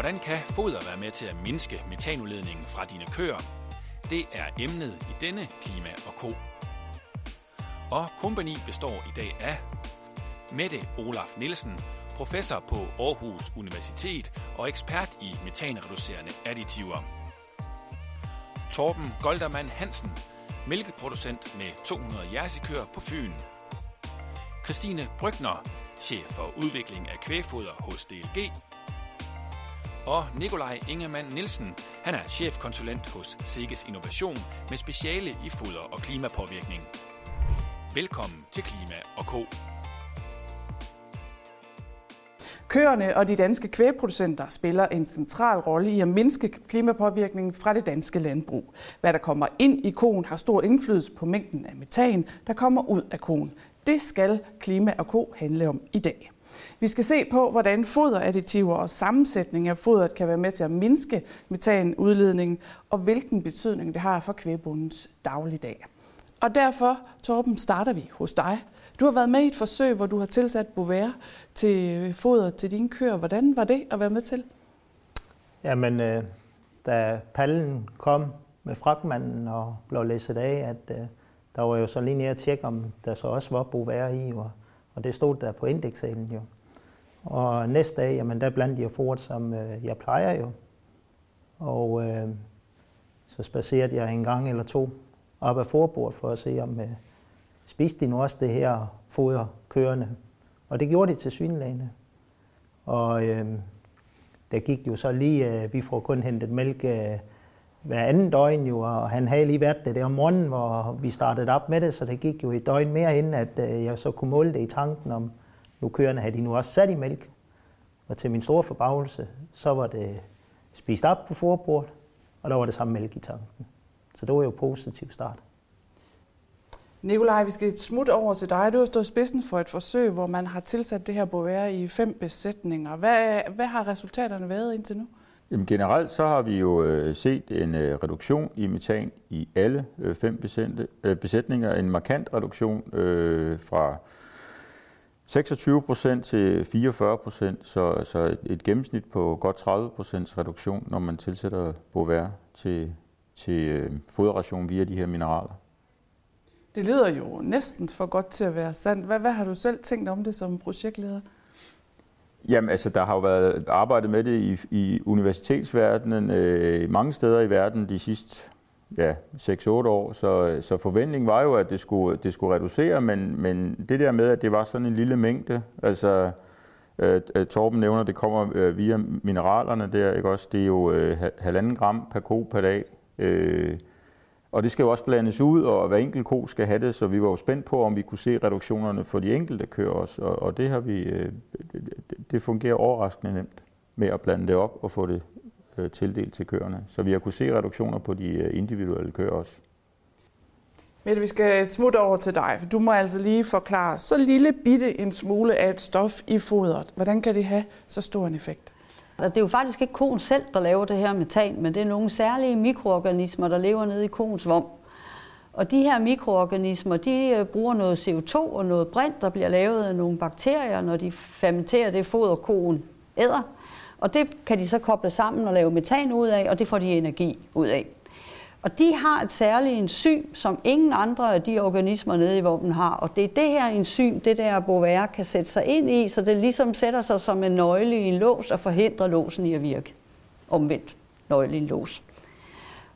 Hvordan kan foder være med til at mindske metanudledningen fra dine køer? Det er emnet i denne Klima og Ko. Og kompagni består i dag af Mette Olaf Nielsen, professor på Aarhus Universitet og ekspert i metanreducerende additiver. Torben Goldermann Hansen, mælkeproducent med 200 jersikøer på Fyn. Christine Brygner, chef for udvikling af kvægfoder hos DLG. Og Nikolaj Ingemann Nielsen, han er chefkonsulent hos Sikkes Innovation med speciale i foder og klimapåvirkning. Velkommen til Klima og Ko. Køerne og de danske kvægproducenter spiller en central rolle i at mindske klimapåvirkningen fra det danske landbrug. Hvad der kommer ind i koen har stor indflydelse på mængden af metan, der kommer ud af koen. Det skal Klima og Ko handle om i dag. Vi skal se på, hvordan foderadditiver og sammensætning af fodret kan være med til at mindske metanudledningen, og hvilken betydning det har for kvægbundens dagligdag. Og derfor, Torben, starter vi hos dig. Du har været med i et forsøg, hvor du har tilsat bovære til øh, foder til dine køer. Hvordan var det at være med til? Jamen, øh, da pallen kom med fragtmanden og blev læsset af, at øh, der var jo så lige nede at tjekke, om der så også var bovære i, og, og det stod der på indekssalen jo. Og næste dag, jamen der blandt jeg fort, som øh, jeg plejer jo. Og øh, så spacerede jeg en gang eller to op ad forbordet for at se, om øh, spiste de nu også det her foder kørende. Og det gjorde de til synlægene. Og øh, der gik jo så lige, øh, vi får kun hentet mælk øh, hver anden døgn jo, og han havde lige været det der om morgenen, hvor vi startede op med det, så det gik jo et døgn mere inden, at øh, jeg så kunne måle det i tanken om, nu køerne havde de nu også sat i mælk. Og til min store forbavelse, så var det spist op på forbordet, og der var det samme mælk i tanken. Så det var jo en positiv start. Nikolaj, vi skal et smut over til dig. Du har stået spidsen for et forsøg, hvor man har tilsat det her bovære i fem besætninger. Hvad, hvad har resultaterne været indtil nu? Jamen, generelt så har vi jo øh, set en øh, reduktion i metan i alle øh, fem øh, besætninger. En markant reduktion øh, fra 26 procent til 44 procent, så, så et, et gennemsnit på godt 30 procents reduktion, når man tilsætter bovær til, til øh, foderration via de her mineraler. Det lyder jo næsten for godt til at være sandt. Hvad, hvad har du selv tænkt om det som projektleder? Jamen altså, der har jo været arbejdet med det i, i universitetsverdenen øh, mange steder i verden de sidste ja, 6-8 år, så, så forventningen var jo, at det skulle, det skulle reducere, men, men det der med, at det var sådan en lille mængde, altså øh, Torben nævner, at det kommer øh, via mineralerne der, ikke også? Det er jo øh, halvanden gram per ko per dag, øh, og det skal jo også blandes ud, og hver enkelt ko skal have det, så vi var jo spændt på, om vi kunne se reduktionerne for de enkelte køer også, og, og det har vi, øh, det fungerer overraskende nemt med at blande det op og få det øh, tildelt til køerne. Så vi har kunne se reduktioner på de øh, individuelle køer også. Mette, vi skal smutte over til dig, for du må altså lige forklare så lille bitte en smule af et stof i fodret. Hvordan kan det have så stor en effekt? Det er jo faktisk ikke koen selv, der laver det her metan, men det er nogle særlige mikroorganismer, der lever nede i koens vom. Og de her mikroorganismer, de øh, bruger noget CO2 og noget brint, der bliver lavet af nogle bakterier, når de fermenterer det foder, koen æder. Og det kan de så koble sammen og lave metan ud af, og det får de energi ud af. Og de har et særligt enzym, som ingen andre af de organismer nede i våben har. Og det er det her enzym, det der Bovaire kan sætte sig ind i, så det ligesom sætter sig som en nøgle i en lås og forhindrer låsen i at virke. Omvendt nøgle i en lås.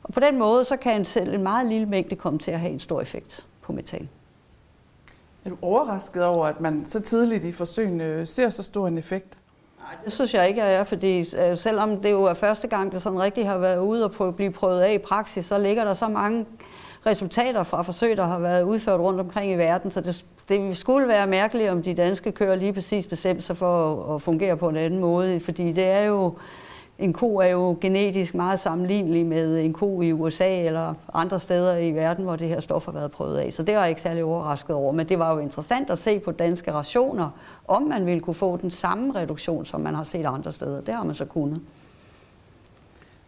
Og på den måde, så kan en selv en meget lille mængde komme til at have en stor effekt på metan. Er du overrasket over, at man så tidligt i forsøgene ser så stor en effekt? Nej, det synes jeg ikke, jeg er, fordi øh, selvom det jo er første gang, det sådan rigtig har været ude og prøve, blive prøvet af i praksis, så ligger der så mange resultater fra forsøg, der har været udført rundt omkring i verden, så det, det skulle være mærkeligt, om de danske kører lige præcis bestemt sig for at, at fungere på en anden måde, fordi det er jo en ko er jo genetisk meget sammenlignelig med en ko i USA eller andre steder i verden, hvor det her stof har været prøvet af. Så det var jeg ikke særlig overrasket over. Men det var jo interessant at se på danske rationer, om man ville kunne få den samme reduktion, som man har set andre steder. Det har man så kunnet.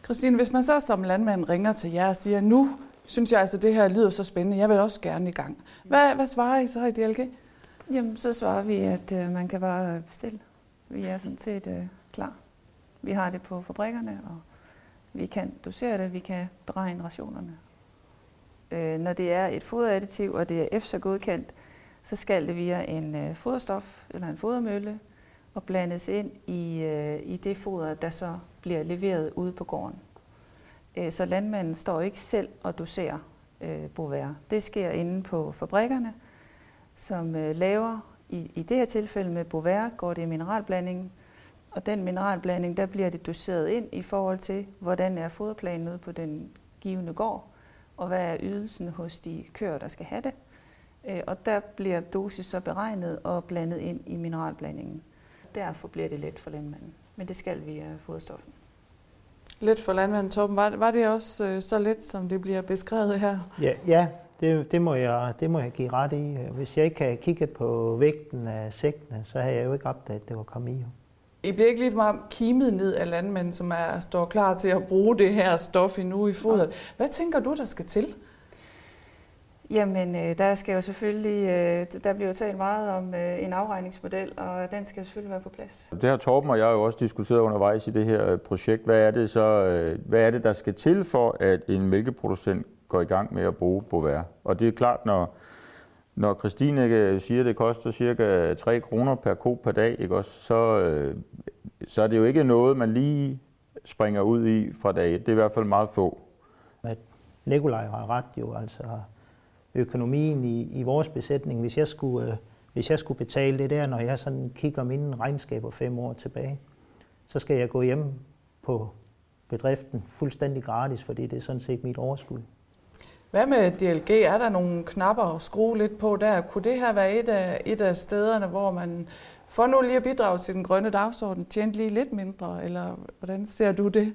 Christine, hvis man så som landmand ringer til jer og siger, nu synes jeg altså, det her lyder så spændende, jeg vil også gerne i gang. Hvad, hvad svarer I så i DLG? Jamen, så svarer vi, at øh, man kan bare bestille. Vi er sådan set øh, klar. Vi har det på fabrikkerne, og vi kan dosere det, vi kan beregne rationerne. Øh, når det er et foderadditiv, og det er EFSA godkendt, så skal det via en øh, foderstof eller en fodermølle og blandes ind i, øh, i det foder, der så bliver leveret ude på gården. Øh, så landmanden står ikke selv og doserer øh, bovær. Det sker inde på fabrikkerne, som øh, laver, i, i det her tilfælde med bovær, går det i mineralblandingen, og den mineralblanding, der bliver det doseret ind i forhold til, hvordan er foderplanen ude på den givende gård, og hvad er ydelsen hos de køer, der skal have det. Øh, og der bliver dosis så beregnet og blandet ind i mineralblandingen. Derfor bliver det let for landmanden, men det skal via foderstoffen. Let for landmanden, Torben. Var, var det også øh, så let, som det bliver beskrevet her? Ja, ja det, det, må jeg, det må jeg give ret i. Hvis jeg ikke havde kigget på vægten af sækkene, så havde jeg jo ikke opdaget, at det var kommet I bliver ikke lige meget kimet ned af landmænd, som er, står klar til at bruge det her stof endnu i fodret. Hvad tænker du, der skal til? Jamen, øh, der skal jo selvfølgelig, øh, der bliver jo talt meget om øh, en afregningsmodel, og den skal selvfølgelig være på plads. Det har Torben og jeg jo også diskuteret undervejs i det her projekt. Hvad er det så, hvad er det, der skal til for, at en mælkeproducent går i gang med at bruge Bovær? Og det er klart, når, når Christine øh, siger, at det koster cirka 3 kroner per ko per dag, ikke også, så, øh, så er det jo ikke noget, man lige springer ud i fra dag Det er i hvert fald meget få. At Nikolaj har ret jo, altså økonomien i, i vores besætning, hvis jeg, skulle, øh, hvis jeg skulle betale det der, når jeg sådan kigger mine regnskaber fem år tilbage, så skal jeg gå hjem på bedriften fuldstændig gratis, fordi det er sådan set mit overskud. Hvad med DLG? Er der nogle knapper at skrue lidt på der? Kunne det her være et af, et af stederne, hvor man for nu lige at bidrage til den grønne dagsorden, tjente lige lidt mindre, eller hvordan ser du det?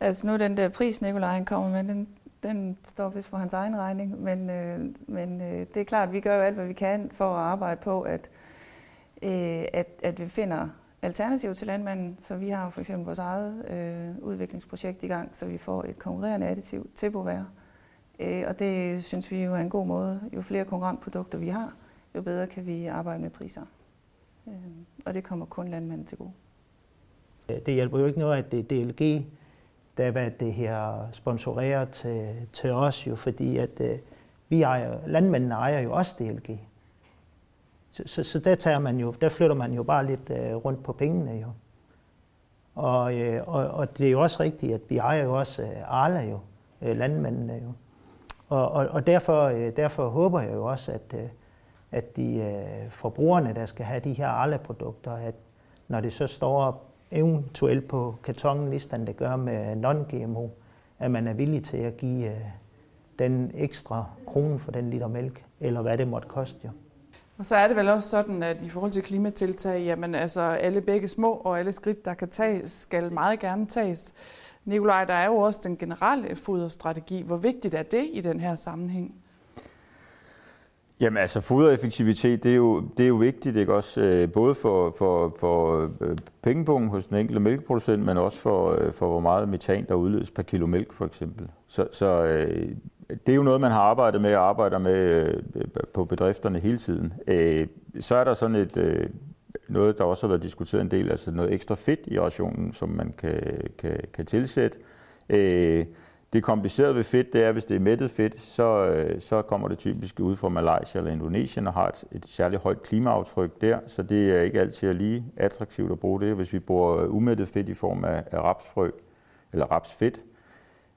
Altså nu den der pris, Nikolaj kommer med, den, den står vist for hans egen regning, men, øh, men øh, det er klart, at vi gør jo alt, hvad vi kan for at arbejde på, at, øh, at, at vi finder alternativ til landmanden. Så vi har jo for eksempel vores eget øh, udviklingsprojekt i gang, så vi får et konkurrerende additiv til Bovær. Øh, og det synes vi jo er en god måde. Jo flere konkurrentprodukter vi har, jo bedre kan vi arbejde med priser. Øh, og det kommer kun landmanden til gode. Det hjælper jo ikke noget, at det er DLG, der var det her sponsorerer til, til os jo, fordi at øh, vi ejer, landmændene ejer jo også DLG. Så, så, så der, tager man jo, der flytter man jo bare lidt øh, rundt på pengene jo. Og, øh, og, og det er jo også rigtigt, at vi ejer jo også øh, Arla jo, øh, landmændene jo. Og, og, og derfor, øh, derfor håber jeg jo også, at, øh, at de øh, forbrugerne, der skal have de her Arla-produkter, at når det så står eventuelt på kartongen, ligesom det gør med non-GMO, at man er villig til at give øh, den ekstra krone for den liter mælk, eller hvad det måtte koste jo. Og så er det vel også sådan, at i forhold til klimatiltag, jamen altså alle begge små og alle skridt, der kan tages, skal meget gerne tages. Nikolaj, der er jo også den generelle foderstrategi. Hvor vigtigt er det i den her sammenhæng? Jamen altså fodereffektivitet, det er jo, det er jo vigtigt, ikke også øh, både for, for, for øh, pengepunkten hos den enkelte mælkeproducent, men også for, øh, for hvor meget metan, der udledes per kilo mælk for eksempel. Så, så det er jo noget, man har arbejdet med og arbejder med på bedrifterne hele tiden. Så er der sådan et, noget, der også har været diskuteret en del, altså noget ekstra fedt i rationen, som man kan, kan, kan tilsætte. Det komplicerede ved fedt, det er, at hvis det er mættet fedt, så, øh, så kommer det typisk ud fra Malaysia eller Indonesien og har et, et særligt højt klimaaftryk der, så det er ikke altid lige attraktivt at bruge det. Hvis vi bruger øh, umættet fedt i form af, af rapsfrø eller rapsfedt,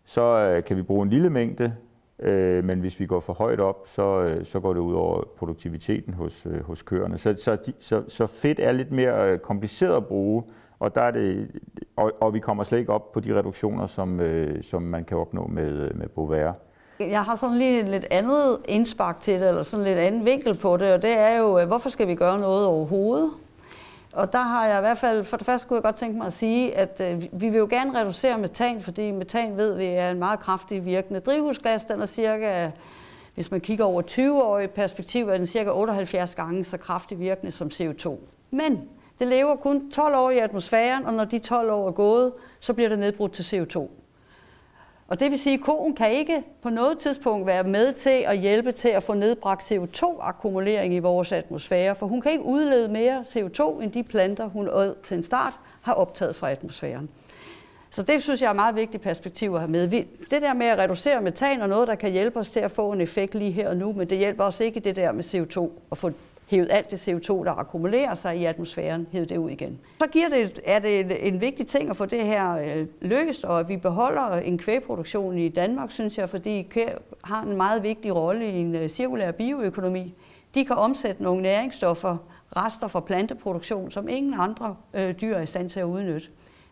så øh, kan vi bruge en lille mængde, øh, men hvis vi går for højt op, så, øh, så går det ud over produktiviteten hos, øh, hos køerne. Så, så, de, så, så fedt er lidt mere øh, kompliceret at bruge, og, der er det, og, og vi kommer slet ikke op på de reduktioner, som, øh, som man kan opnå med, øh, med Bovær. Jeg har sådan lige et lidt andet indspark til det, eller sådan lidt anden vinkel på det, og det er jo, øh, hvorfor skal vi gøre noget overhovedet? Og der har jeg i hvert fald, for det første kunne jeg godt tænke mig at sige, at øh, vi vil jo gerne reducere metan, fordi metan ved vi er en meget kraftig virkende drivhusgas. Den er cirka, hvis man kigger over 20 år i perspektiv, er den cirka 78 gange så kraftig virkende som CO2. Men det lever kun 12 år i atmosfæren, og når de 12 år er gået, så bliver det nedbrudt til CO2. Og det vil sige, at koen kan ikke på noget tidspunkt være med til at hjælpe til at få nedbragt CO2-akkumulering i vores atmosfære, for hun kan ikke udlede mere CO2, end de planter, hun til en start har optaget fra atmosfæren. Så det synes jeg er et meget vigtigt perspektiv at have med. Det der med at reducere metan er noget, der kan hjælpe os til at få en effekt lige her og nu, men det hjælper os ikke det der med CO2 at få hævet alt det CO2, der akkumulerer sig i atmosfæren, hævet det ud igen. Så giver det, er det en vigtig ting at få det her øh, løst, og at vi beholder en kvægproduktion i Danmark, synes jeg, fordi kvæg har en meget vigtig rolle i en øh, cirkulær bioøkonomi. De kan omsætte nogle næringsstoffer, rester fra planteproduktion, som ingen andre øh, dyr er i stand til at udnytte.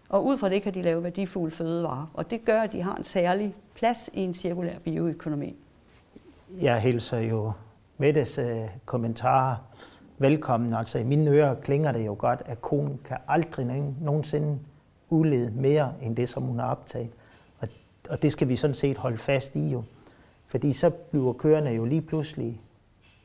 Og ud fra det kan de lave værdifulde fødevarer, og det gør, at de har en særlig plads i en cirkulær bioøkonomi. Jeg hilser jo Mettes øh, kommentarer velkommen. Altså i mine ører klinger det jo godt, at konen kan aldrig nogensinde udlede mere end det, som hun har optaget. Og, og det skal vi sådan set holde fast i jo. Fordi så bliver kørende jo lige pludselig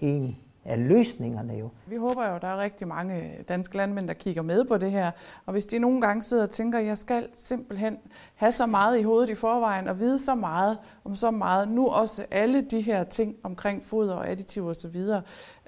en er løsningerne jo. Vi håber jo, at der er rigtig mange danske landmænd, der kigger med på det her. Og hvis de nogle gange sidder og tænker, at jeg skal simpelthen have så meget i hovedet i forvejen og vide så meget om så meget, nu også alle de her ting omkring foder og additiver osv.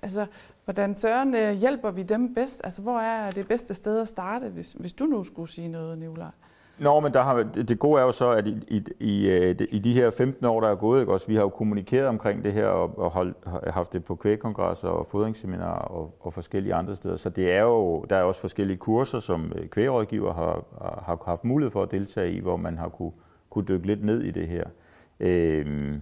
Altså, hvordan søren øh, hjælper vi dem bedst? Altså, hvor er det bedste sted at starte, hvis, hvis du nu skulle sige noget, Nicolaj? Nå, men der har, det gode er jo så, at i, i, i, øh, i de her 15 år, der er gået, ikke, også, vi har jo kommunikeret omkring det her og, og hold, haft det på kvægkongresser og fodringsseminarer og, og forskellige andre steder. Så det er jo, der er også forskellige kurser, som øh, kvægrådgiver har, har haft mulighed for at deltage i, hvor man har kunne, kunne dykke lidt ned i det her. Øhm,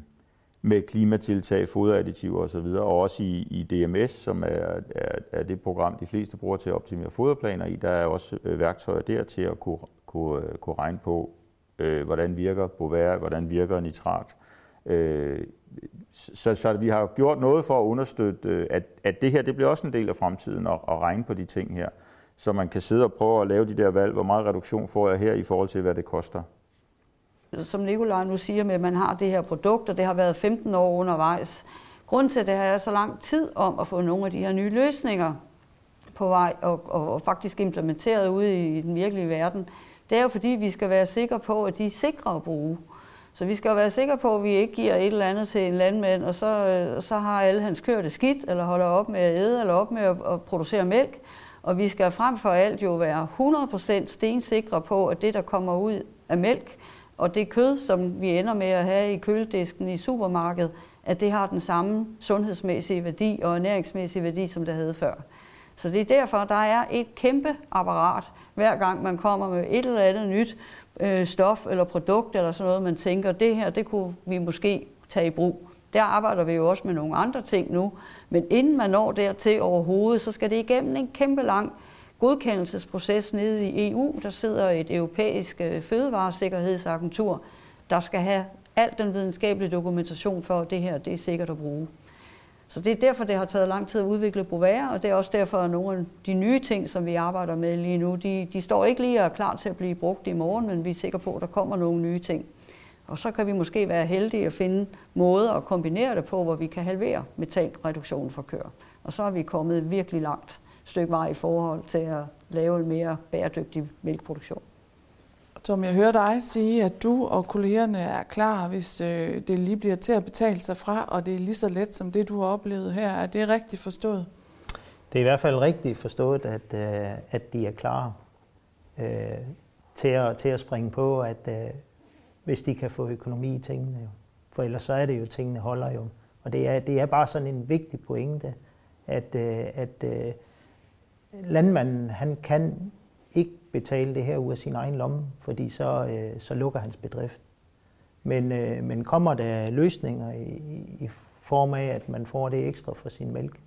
med klimatiltag, foderadditiver osv., og også i, i DMS, som er, er, er det program, de fleste bruger til at optimere foderplaner i, der er også øh, værktøjer der til at kunne kunne, øh, kunne regne på, øh, hvordan virker Bovær, hvordan virker nitrat. Øh, så, så vi har gjort noget for at understøtte, øh, at, at det her det bliver også en del af fremtiden at, at regne på de ting her, så man kan sidde og prøve at lave de der valg, hvor meget reduktion får jeg her i forhold til, hvad det koster. Som Nikolaj nu siger med, at man har det her produkt, og det har været 15 år undervejs. Grunden til, at det har så lang tid om at få nogle af de her nye løsninger på vej og, og, og faktisk implementeret ude i den virkelige verden, det er jo fordi, vi skal være sikre på, at de er sikre at bruge. Så vi skal jo være sikre på, at vi ikke giver et eller andet til en landmand, og så, øh, så har alle hans køer det skidt, eller holder op med at æde, eller op med at, at producere mælk. Og vi skal frem for alt jo være 100% stensikre på, at det, der kommer ud af mælk, og det kød, som vi ender med at have i køledisken i supermarkedet, at det har den samme sundhedsmæssige værdi og ernæringsmæssige værdi, som det havde før. Så det er derfor, der er et kæmpe apparat, hver gang man kommer med et eller andet nyt øh, stof eller produkt eller sådan noget, man tænker, det her, det kunne vi måske tage i brug. Der arbejder vi jo også med nogle andre ting nu, men inden man når dertil overhovedet, så skal det igennem en kæmpe lang godkendelsesproces nede i EU. Der sidder et europæisk øh, fødevaresikkerhedsagentur, der skal have al den videnskabelige dokumentation for, at det her det er sikkert at bruge. Så det er derfor, det har taget lang tid at udvikle Bovær, og det er også derfor, at nogle af de nye ting, som vi arbejder med lige nu, de, de står ikke lige og er klar til at blive brugt i morgen, men vi er sikre på, at der kommer nogle nye ting. Og så kan vi måske være heldige at finde måder at kombinere det på, hvor vi kan halvere metanreduktionen for køer. Og så er vi kommet virkelig langt stykke vej i forhold til at lave en mere bæredygtig mælkeproduktion. Tom, jeg hører dig sige, at du og kollegerne er klar, hvis øh, det lige bliver til at betale sig fra, og det er lige så let som det, du har oplevet her. Er det rigtigt forstået? Det er i hvert fald rigtigt forstået, at, øh, at de er klar øh, til, at, til at springe på, at øh, hvis de kan få økonomi i tingene. Jo. For ellers så er det jo, tingene holder jo. Og det er, det er bare sådan en vigtig pointe, at, øh, at øh, landmanden han kan ikke betale det her ud af sin egen lomme, fordi så, øh, så lukker hans bedrift. Men, øh, men kommer der løsninger i, i form af, at man får det ekstra for sin mælk,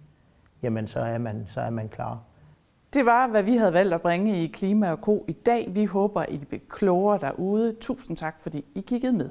jamen så er man, så er man klar. Det var, hvad vi havde valgt at bringe i Klima og Ko i dag. Vi håber, I bliver klogere derude. Tusind tak, fordi I kiggede med.